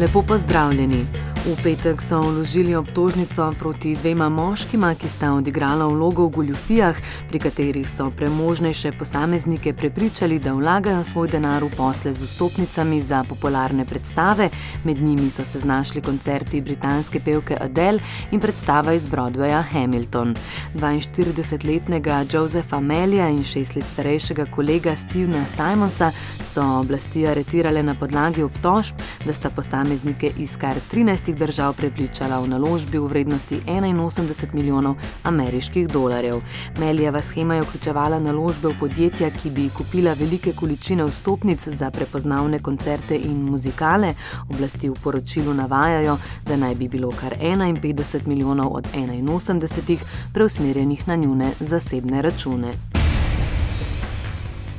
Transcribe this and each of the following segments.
Lepo pozdravljeni. V petek so vložili obtožnico proti dvema moškima, ki sta odigrala vlogo v goljufijah, pri katerih so premožnejše posameznike prepričali, da vlagajo svoj denar v posle z vstopnicami za popularne predstave. Med njimi so se znašli koncerti britanske pevke Adele in predstava iz Broadwaya Hamilton. 42-letnega Josefa Melija in šest let starejšega kolega Stevena Simonsa so oblasti aretirale na podlagi obtožb, da sta posameznike iz kar 13 držav prepričala v naložbi v vrednosti 81 milijonov ameriških dolarjev. Melijeva schema je vključevala naložbe v podjetja, ki bi kupila velike količine vstopnic za prepoznavne koncerte in muzikale. Oblasti v poročilu navajajo, da naj bi bilo kar 51 milijonov od 81 preusmerjenih na njune zasebne račune.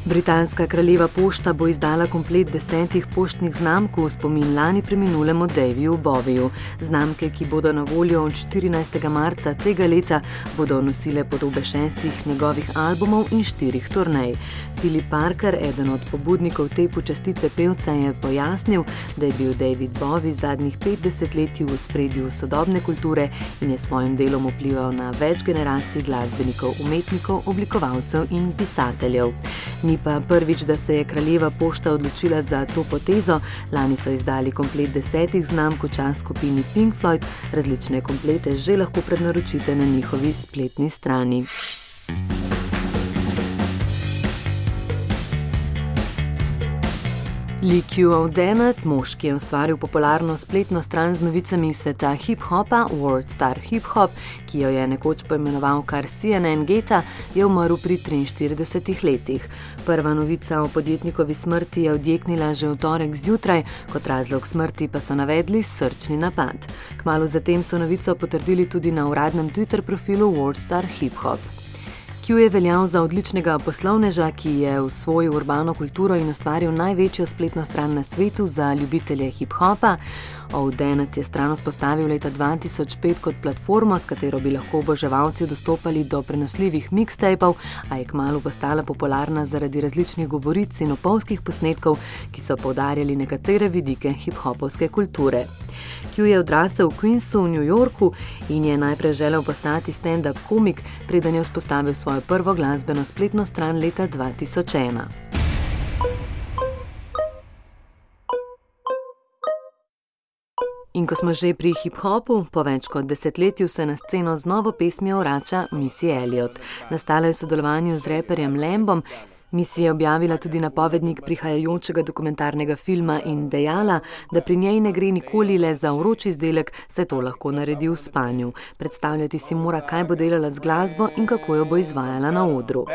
Britanska kraljeva pošta bo izdala komplet desetih poštnih znamk v spomin lani preminulemu Daviju Boviju. Znamke, ki bodo na voljo od 14. marca tega leta, bodo nosile podobe šestih njegovih albumov in štirih turnej. Filip Parker, eden od pobudnikov te počastitve pevca, je pojasnil, da je bil David Bowie zadnjih 50 let v spredju sodobne kulture in je svojim delom vplival na več generacij glasbenikov, umetnikov, oblikovalcev in pisateljev. Ni pa prvič, da se je kraljeva pošta odločila za to potezo. Lani so izdali komplet desetih znamk v čas skupini Pink Floyd, različne komplete že lahko prednaročite na njihovi spletni strani. Lee Q. Dennett, mož, ki je ustvaril popularno spletno stran z novicami iz sveta hip-hopa, World Star Hip Hop, ki jo je nekoč poimenoval kar CNN Geta, je umrl pri 43 letih. Prva novica o podjetnikovi smrti je odjeknila že v torek zjutraj, kot razlog smrti pa so navedli srčni napad. Kmalo zatem so novico potrdili tudi na uradnem Twitter profilu World Star Hip Hop. Q je veljal za odličnega poslovneža, ki je v svojo urbano kulturo in ustvaril največjo spletno stran na svetu za ljubitelje hip-hopa. Odenet je stran vzpostavil leta 2005 kot platformo, s katero bi lahko oboževalci dostopali do prenosljivih mixtapov, a je kmalo postala popularna zaradi različnih govoric in opolskih posnetkov, ki so poudarjali nekatere vidike hip-hopovske kulture. Q je odrasel v Queensu v New Yorku in je najprej želel postati stand-up komik, preden je vzpostavil svojo prvo glasbeno spletno stran leta 2001. In ko smo že pri hip-hopu, po več kot desetletju se na sceno z novo pesmijo vrača Missy Elliott. Nastala je v sodelovanju z reperjem Lambom, Misija je objavila tudi napovednik prihajajočega dokumentarnega filma in dejala, da pri njej ne gre nikoli le za vroč izdelek, saj to lahko naredi v spanju. Predstavljati si mora, kaj bo delala z glasbo in kako jo bo izvajala na odru.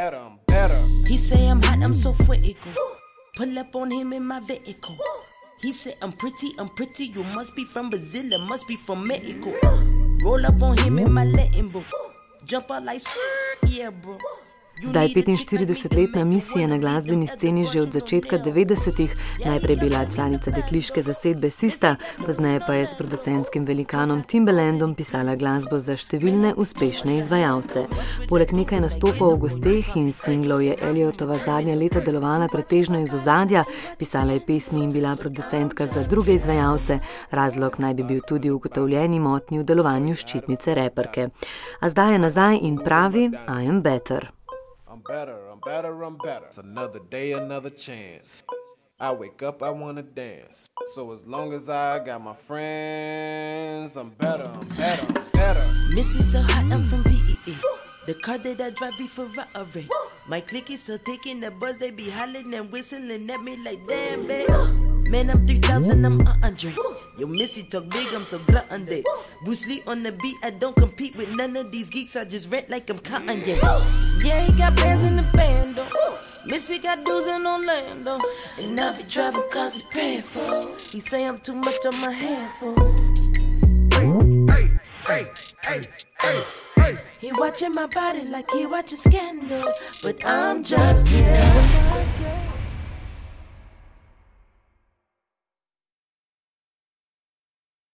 He said, I'm pretty, I'm pretty, you must be from Brazil, must be from Mexico. Roll up on him in my Latin book. Jump out like, yeah, bro. Zdaj 45-letna misija na glasbeni sceni že od začetka 90-ih, najprej bila članica dekliške zasedbe Sista, pozneje pa je s producentskim velikanom Timbalandom pisala glasbo za številne uspešne izvajalce. Poleg nekaj nastopov v gosteh in singlov je Eliotova zadnja leta delovala pretežno iz ozadja, pisala je pesmi in bila producentka za druge izvajalce, razlog naj bi bil tudi ugotovljeni motnji v delovanju ščitnice reperke. A zdaj je nazaj in pravi: I am better. Better, I'm better, I'm better. It's another day, another chance. I wake up, I wanna dance. So as long as I got my friends, I'm better, I'm better, I'm better. Missy so hot, I'm from VEE. The car that I drive be Ferrari. My clique is so thick in the buzz, they be hollering and whistling at me like damn, babe. Man, I'm 3000, I'm a hundred. Yo, Missy talk big, I'm so glutton day. Bruce Lee on the beat, I don't compete with none of these geeks, I just rent like I'm cotton, yeah. Yeah, he got bands in the band, though. Missy got dudes in Orlando. And now he travel cause he paying for. He say I'm too much on my handful. Hey, hey, hey, hey, hey. He watching my body like he watching scandal. But I'm just here.